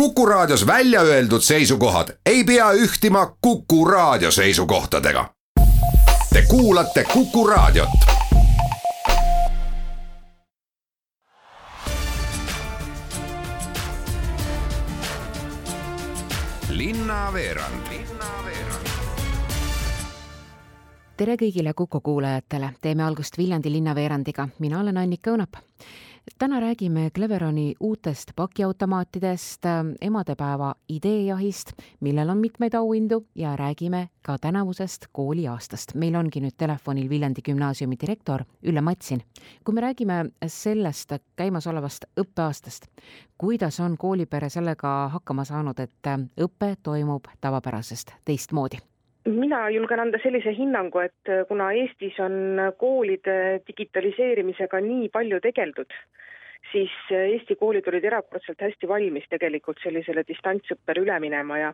Kuku Raadios välja öeldud seisukohad ei pea ühtima Kuku Raadio seisukohtadega. Te kuulate Kuku Raadiot. linnaveerand tere kõigile Kuku kuulajatele, teeme algust Viljandi linnaveerandiga, mina olen Annika Õunap täna räägime Cleveroni uutest pakiautomaatidest, emadepäeva ideejahist, millel on mitmeid auhindu ja räägime ka tänavusest kooliaastast. meil ongi nüüd telefonil Viljandi gümnaasiumi direktor Ülle Matsin. kui me räägime sellest käimasolevast õppeaastast, kuidas on koolipere sellega hakkama saanud, et õpe toimub tavapärasest teistmoodi? mina julgen anda sellise hinnangu, et kuna Eestis on koolide digitaliseerimisega nii palju tegeldud, siis Eesti koolid olid erakordselt hästi valmis tegelikult sellisele distantsõppele üle minema ja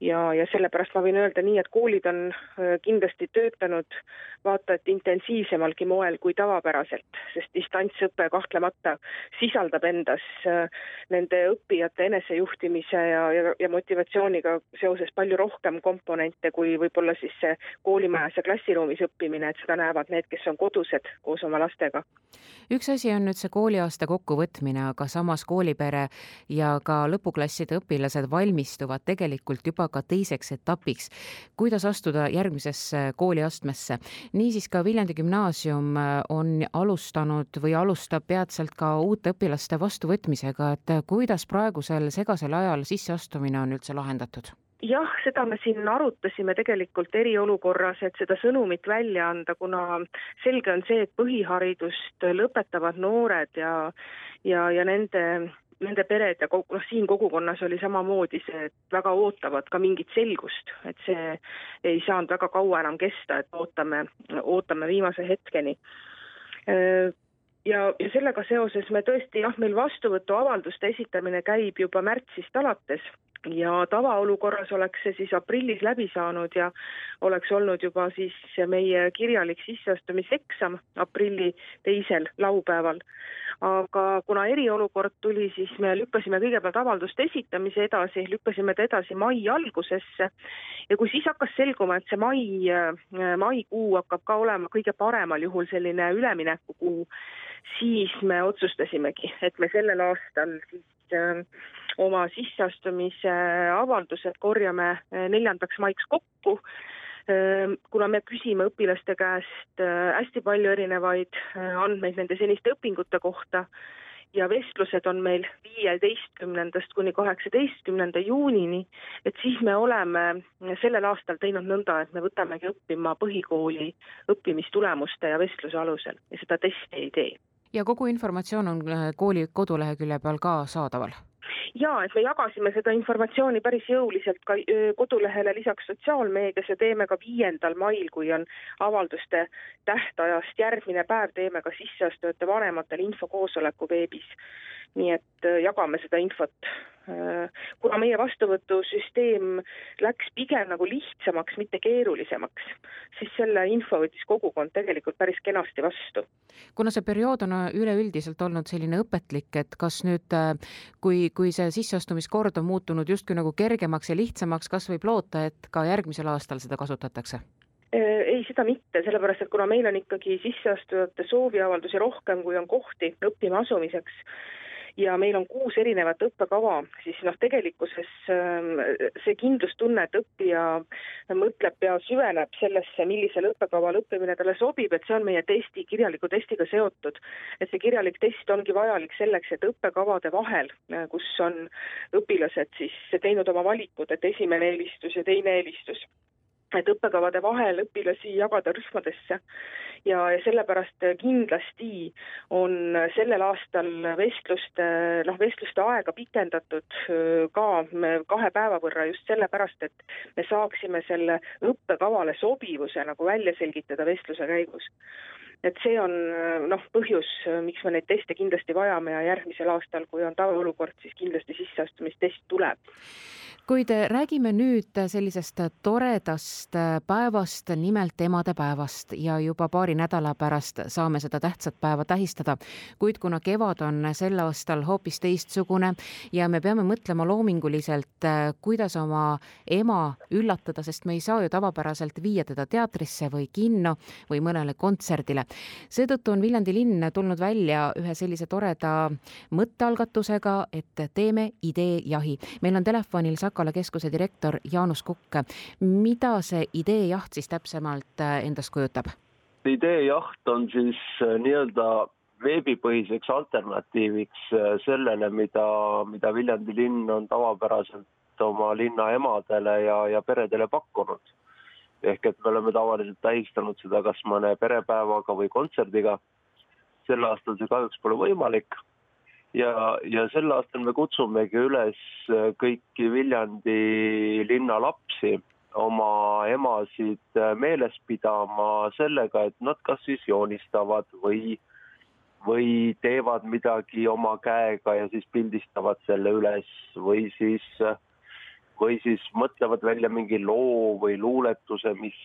ja, ja sellepärast ma võin öelda nii, et koolid on äh, kindlasti töötanud vaata et intensiivsemalgi moel kui tavapäraselt, sest distantsõpe kahtlemata sisaldab endas äh, nende õppijate enesejuhtimise ja, ja, ja motivatsiooniga seoses palju rohkem komponente kui võib-olla siis see koolimajas ja klassiruumis õppimine, et seda näevad need, kes on kodused koos oma lastega. üks asi on nüüd see kooliaasta kokkuvõtmine, aga samas koolipere ja ka lõpuklasside õpilased valmistuvad tegelikult juba ka teiseks etapiks, kuidas astuda järgmisesse kooliastmesse. niisiis ka Viljandi gümnaasium äh, on alustanud või alustab peatselt ka uute õpilaste vastuvõtmisega, et kuidas praegusel segasel ajal sisseastumine on üldse lahendatud? jah, seda me siin arutasime tegelikult eriolukorras, et seda sõnumit välja anda, kuna selge on see, et põhiharidust lõpetavad noored ja ja, ja nende nende pered ja kogu, noh, siin kogukonnas oli samamoodi see, et väga ootavad ka mingit selgust, et see ei saanud väga kaua enam kesta, et ootame, ootame viimase hetkeni. ja, ja sellega seoses me tõesti jah, meil vastuvõtuavalduste esitamine käib juba märtsist alates ja tavaolukorras oleks see siis aprillis läbi saanud ja oleks olnud juba siis meie kirjalik sisseastumiseksam aprilli teisel laupäeval. Aga kuna eriolukord tuli, siis me lükkasime kõigepealt avalduste esitamise edasi, lükkasime ta edasi mai algusesse. Ja kui siis hakkas selguma, et see mai, maikuu hakkab ka olema kõige paremal juhul selline üleminekukuu, siis me otsustasimegi, et me sellel aastal siis äh, oma sisseastumise avaldused korjame äh, neljandaks maiks kokku Ehm, kuna me küsime õpilaste käest äh, hästi palju erinevaid äh, andmeid nende seniste õpingute kohta ja vestlused on meil viieteistkümnendast kuni kaheksateistkümnenda juunini, et siis me oleme sellel aastal teinud nõnda, et me võtamegi õppima põhikooli õppimistulemuste ja vestluse alusel ja seda testi ei tee. ja kogu informatsioon on kooli kodulehekülje peal ka saadaval? Jaa, et me jagasime seda informatsiooni päris jõuliselt ka kodulehele lisaks sotsiaalmeedias ja teeme ka viiendal mail, kui on avalduste tähtajast järgmine päev, teeme ka sisseastujate vanematele infokoosoleku veebis nii et jagame seda infot. Äh, kuna meie vastuvõtusüsteem läks pigem nagu lihtsamaks, mitte keerulisemaks, siis selle info võttis kogukond tegelikult päris kenasti vastu. kuna see periood on üleüldiselt olnud selline õpetlik, et kas nüüd, äh, kui, kui see sisseastumiskord on muutunud justkui nagu kergemaks ja lihtsamaks, kas võib loota, et ka järgmisel aastal seda kasutatakse? ei, seda mitte, sellepärast et kuna meil on ikkagi sisseastujate sooviavaldusi rohkem, kui on kohti õppima asumiseks, ja meil on kuus erinevat õppekava, siis noh, tegelikkuses ähm, see kindlustunne, et õppija mõtleb ja süveneb sellesse, millisel õppekaval õppimine talle sobib, et see on meie testi, kirjaliku testiga seotud. et see kirjalik test ongi vajalik selleks, et õppekavade vahel, kus on õpilased siis teinud oma valikud, et esimene eelistus ja teine eelistus et õppekavade vahel õpilasi jagada rühmadesse. Ja, ja sellepärast kindlasti on sellel aastal vestluste, noh, vestluste aega pikendatud ka kahe päeva võrra just sellepärast, et me saaksime selle õppekavale sobivuse nagu välja selgitada vestluse käigus. Et see on noh, põhjus, miks me neid teste kindlasti vajame ja järgmisel aastal, kui on tavaolukord, siis kindlasti sisseastumistest tuleb kuid räägime nüüd sellisest toredast päevast, nimelt emadepäevast ja juba paari nädala pärast saame seda tähtsat päeva tähistada. kuid kuna kevad on sel aastal hoopis teistsugune ja me peame mõtlema loominguliselt, kuidas oma ema üllatada, sest me ei saa ju tavapäraselt viia teda teatrisse või kinno või mõnele kontserdile. seetõttu on Viljandi linn tulnud välja ühe sellise toreda mõttealgatusega, et teeme ideejahi. meil on telefonil Sakala keskuse direktor Jaanus Kukk. mida see ideejaht siis täpsemalt äh, endast kujutab? ideejaht on siis äh, nii-öelda veebipõhiseks alternatiiviks äh, sellele, mida, mida Viljandi linn on tavapäraselt oma linna emadele ja, ja peredele pakkunud. ehk et me oleme tavaliselt tähistanud seda kas mõne perepäevaga või kontserdiga. sel aastal see kahjuks pole võimalik ja, ja sel aastal me kutsumegi üles äh, kõiki Viljandi linna lapsi oma emasid äh, meeles pidama sellega, et nad kas siis joonistavad või, või teevad midagi oma käega ja siis pildistavad selle üles või siis, või siis mõtlevad välja mingi loo või luuletuse, mis,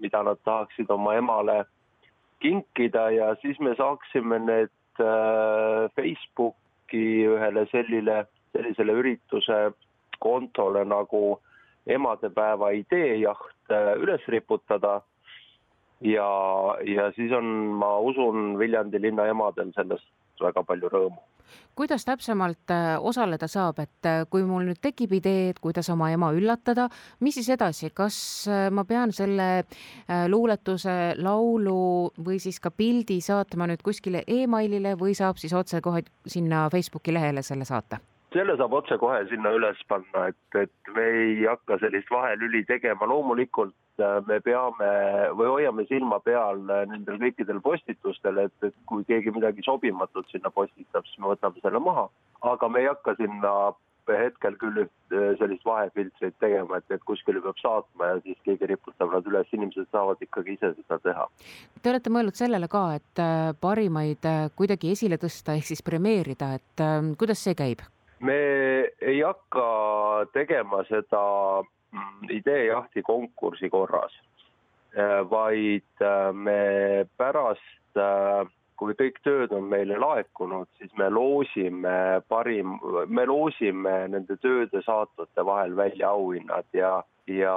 mida nad tahaksid oma emale kinkida ja siis me saaksime need äh, Facebook Facebooki ühele sellile, sellisele ürituse kontole nagu emadepäeva ideejaht äh, üles riputada. Ja, ja siis on, ma usun, Viljandi linna emadel sellest väga palju rõõmu. Kuidas täpsemalt äh, osaleda saab, et äh, kui mul nüüd tekib idee, et kuidas oma ema üllatada, mis siis edasi, kas ma pean selle luuletuse, laulu või siis ka pildi saatma nüüd kuskile emailile või saab siis otsekohe sinna Facebooki lehele selle saata? selle saab otsekohe sinna üles panna, et, et me ei hakka sellist vahelüli tegema, loomulikult äh, me peame või hoiame silma peal äh, nendel kõikidel postitustel, et, et kui keegi midagi sobimatut sinna postitab, siis me võtame selle maha, aga me ei hakka sinna hetkel küll äh, sellist vahefiltreid tegema, et, et kuskile peab saatma ja siis keegi riputab nad üles, inimesed saavad ikkagi ise seda teha. Te olete mõelnud sellele ka, et parimaid kuidagi esile tõsta ehk siis premeerida, et kuidas see käib? me ei hakka tegema seda ideejahti konkursi korras, äh, vaid äh, me pärast, äh, kui kõik tööd on meile laekunud, siis me loosime parim, me loosime nende tööde saatjate vahel välja auhinnad ja, ja,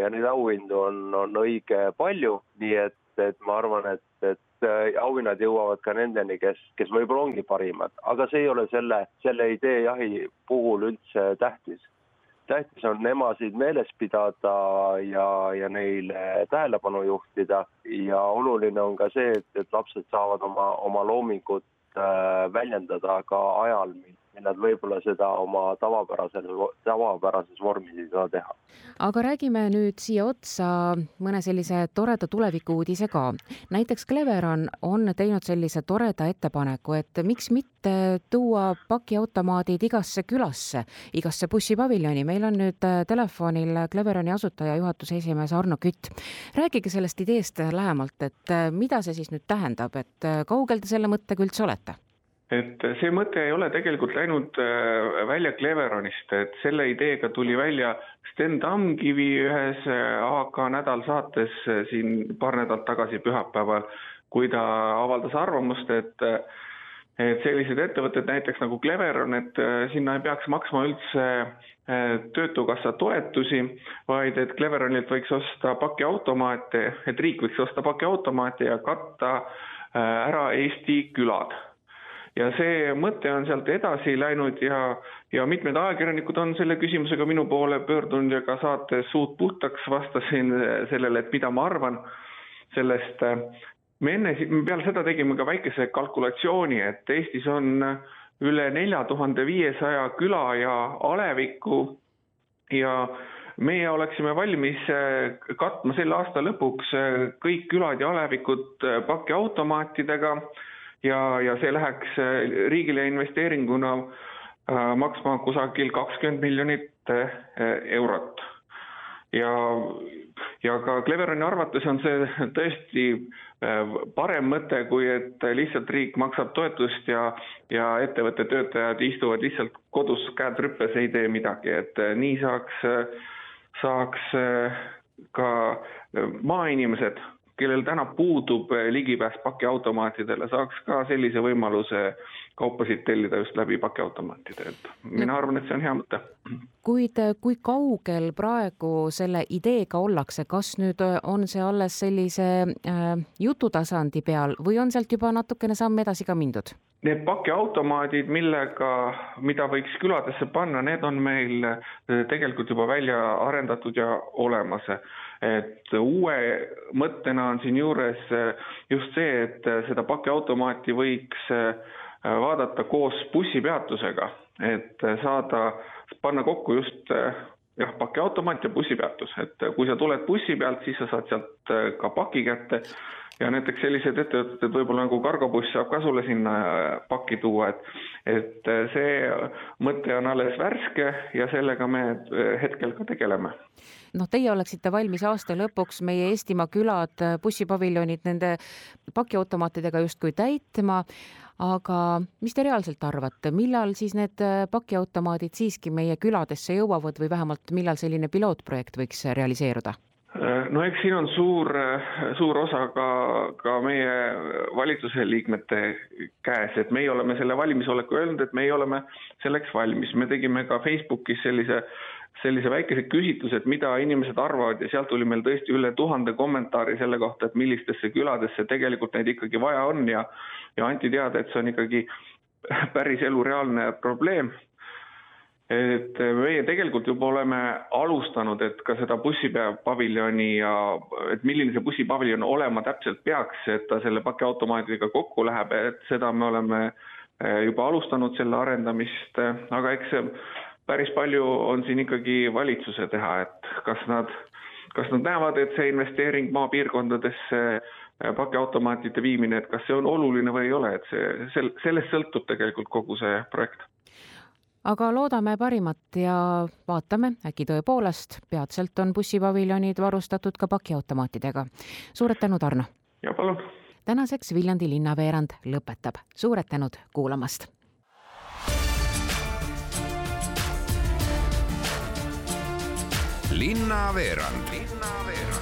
ja neid auhindu on, on õige palju, nii et, et ma arvan, et, et auhinnad jõuavad ka nendeni, kes, kes võib-olla ongi parimad, aga see ei ole selle, selle idee jahi puhul üldse tähtis. Tähtis on emasid meeles pidada ja, ja neile tähelepanu juhtida. Ja oluline on ka see, et, et lapsed saavad oma, oma loomingut äh, väljendada ka ajal, mil ja nad võib-olla seda oma tavapärasel, tavapärases vormis ei saa teha. aga räägime nüüd siia otsa mõne sellise toreda tulevikuuudise ka. näiteks Cleveron on teinud sellise toreda ettepaneku, et miks mitte tuua pakiautomaadid igasse külasse, igasse bussipaviljoni. meil on nüüd äh, telefonil Cleveroni asutaja, juhatuse esimees Arno Kütt. rääkige sellest ideest lähemalt, et äh, mida see siis nüüd tähendab, et äh, kaugel te selle mõttega üldse olete? Et see mõte ei ole tegelikult läinud äh, välja Cleveronist, et selle ideega tuli välja Sten Tamkivi ühes äh, AK nädal saates äh, siin paar nädalat tagasi pühapäeval, kui ta avaldas arvamust, et et sellised ettevõtted näiteks nagu Cleveron, et sinna ei peaks maksma üldse Töötukassa toetusi, vaid et Cleveronilt võiks osta pakiautomaate, et riik võiks osta pakiautomaate ja katta ära Eesti külad ja see mõte on sealt edasi läinud ja, ja mitmed ajakirjanikud on selle küsimusega minu poole pöördunud ja ka saates Suud puhtaks vastasin sellele, et mida ma arvan sellest. me enne, peale seda tegime ka väikese kalkulatsiooni, et Eestis on üle nelja tuhande viiesaja küla ja alevikku ja meie oleksime valmis katma selle aasta lõpuks kõik külad ja alevikud pakiautomaatidega ja, ja see läheks äh, riigile investeeringuna äh, maksma kusagil kakskümmend miljonit äh, eurot. ja ja ka Cleveroni arvates on see tõesti parem mõte, kui et lihtsalt riik maksab toetust ja, ja ettevõtte töötajad istuvad lihtsalt kodus käed rüppes, ei tee midagi, et nii saaks, saaks ka maainimesed kellel täna puudub eh, ligipääs pakiautomaatidele, saaks ka sellise võimaluse kaupasid tellida just läbi pakiautomaatide, et mina arvan, et see on hea mõte. kuid eh, kui kaugel praegu selle ideega ollakse, kas nüüd eh, on see alles sellise jututasandi peal või on sealt juba natukene samm edasi ka mindud? Need pakiautomaadid, millega, mida võiks küladesse panna, need on meil tegelikult juba välja arendatud ja olemas et uue mõttena on siinjuures äh, just see, et äh, seda pakiautomaati võiks äh, vaadata koos bussipeatusega, et saada, panna kokku just jah, pakiautomaat ja bussipeatus, et kui sa tuled bussi pealt, siis sa saad sealt ka paki kätte. Ja näiteks sellised ettevõtted võib-olla nagu Cargobuss saab ka sulle sinna pakki tuua, et et see mõte on alles värske ja sellega me hetkel ka tegeleme. Noh, teie oleksite valmis aasta lõpuks meie Eestimaa külad, bussipaviljonid nende pakiautomaatidega justkui täitma, aga mis te reaalselt arvate, millal siis need pakiautomaadid siiski meie küladesse jõuavad või vähemalt millal selline pilootprojekt võiks realiseeruda? No eks siin on suur, suur osa ka, ka meie valitsuse liikmete käes, et meie oleme selle valmisoleku öelnud, et meie oleme selleks valmis, me tegime ka Facebookis sellise sellise väikese küsitluse, et mida inimesed arvavad ja sealt tuli meil tõesti üle tuhande kommentaari selle kohta, et millistesse küladesse tegelikult neid ikkagi vaja on ja ja anti teada, et see on ikkagi päris elureaalne probleem. Et meie tegelikult juba oleme alustanud, et ka seda bussipaviljoni ja et milline see bussipaviljon olema täpselt peaks, et ta selle pakiautomaadiga kokku läheb, et seda me oleme eh, juba alustanud, selle arendamist, aga eks päris palju on siin ikkagi valitsuse teha, et kas nad, kas nad näevad, et see investeering maapiirkondadesse äh, pakiautomaatide viimine, et kas see on oluline või ei ole, et see, sel-, sellest sõltub tegelikult kogu see projekt. Aga loodame parimat ja vaatame, äkki tõepoolest peatselt on bussipaviljonid varustatud ka pakiautomaatidega. suured tänud, Arno! ja palun! tänaseks Viljandi linnaveerand lõpetab, suured tänud kuulamast! linnaveerand. linnaveerand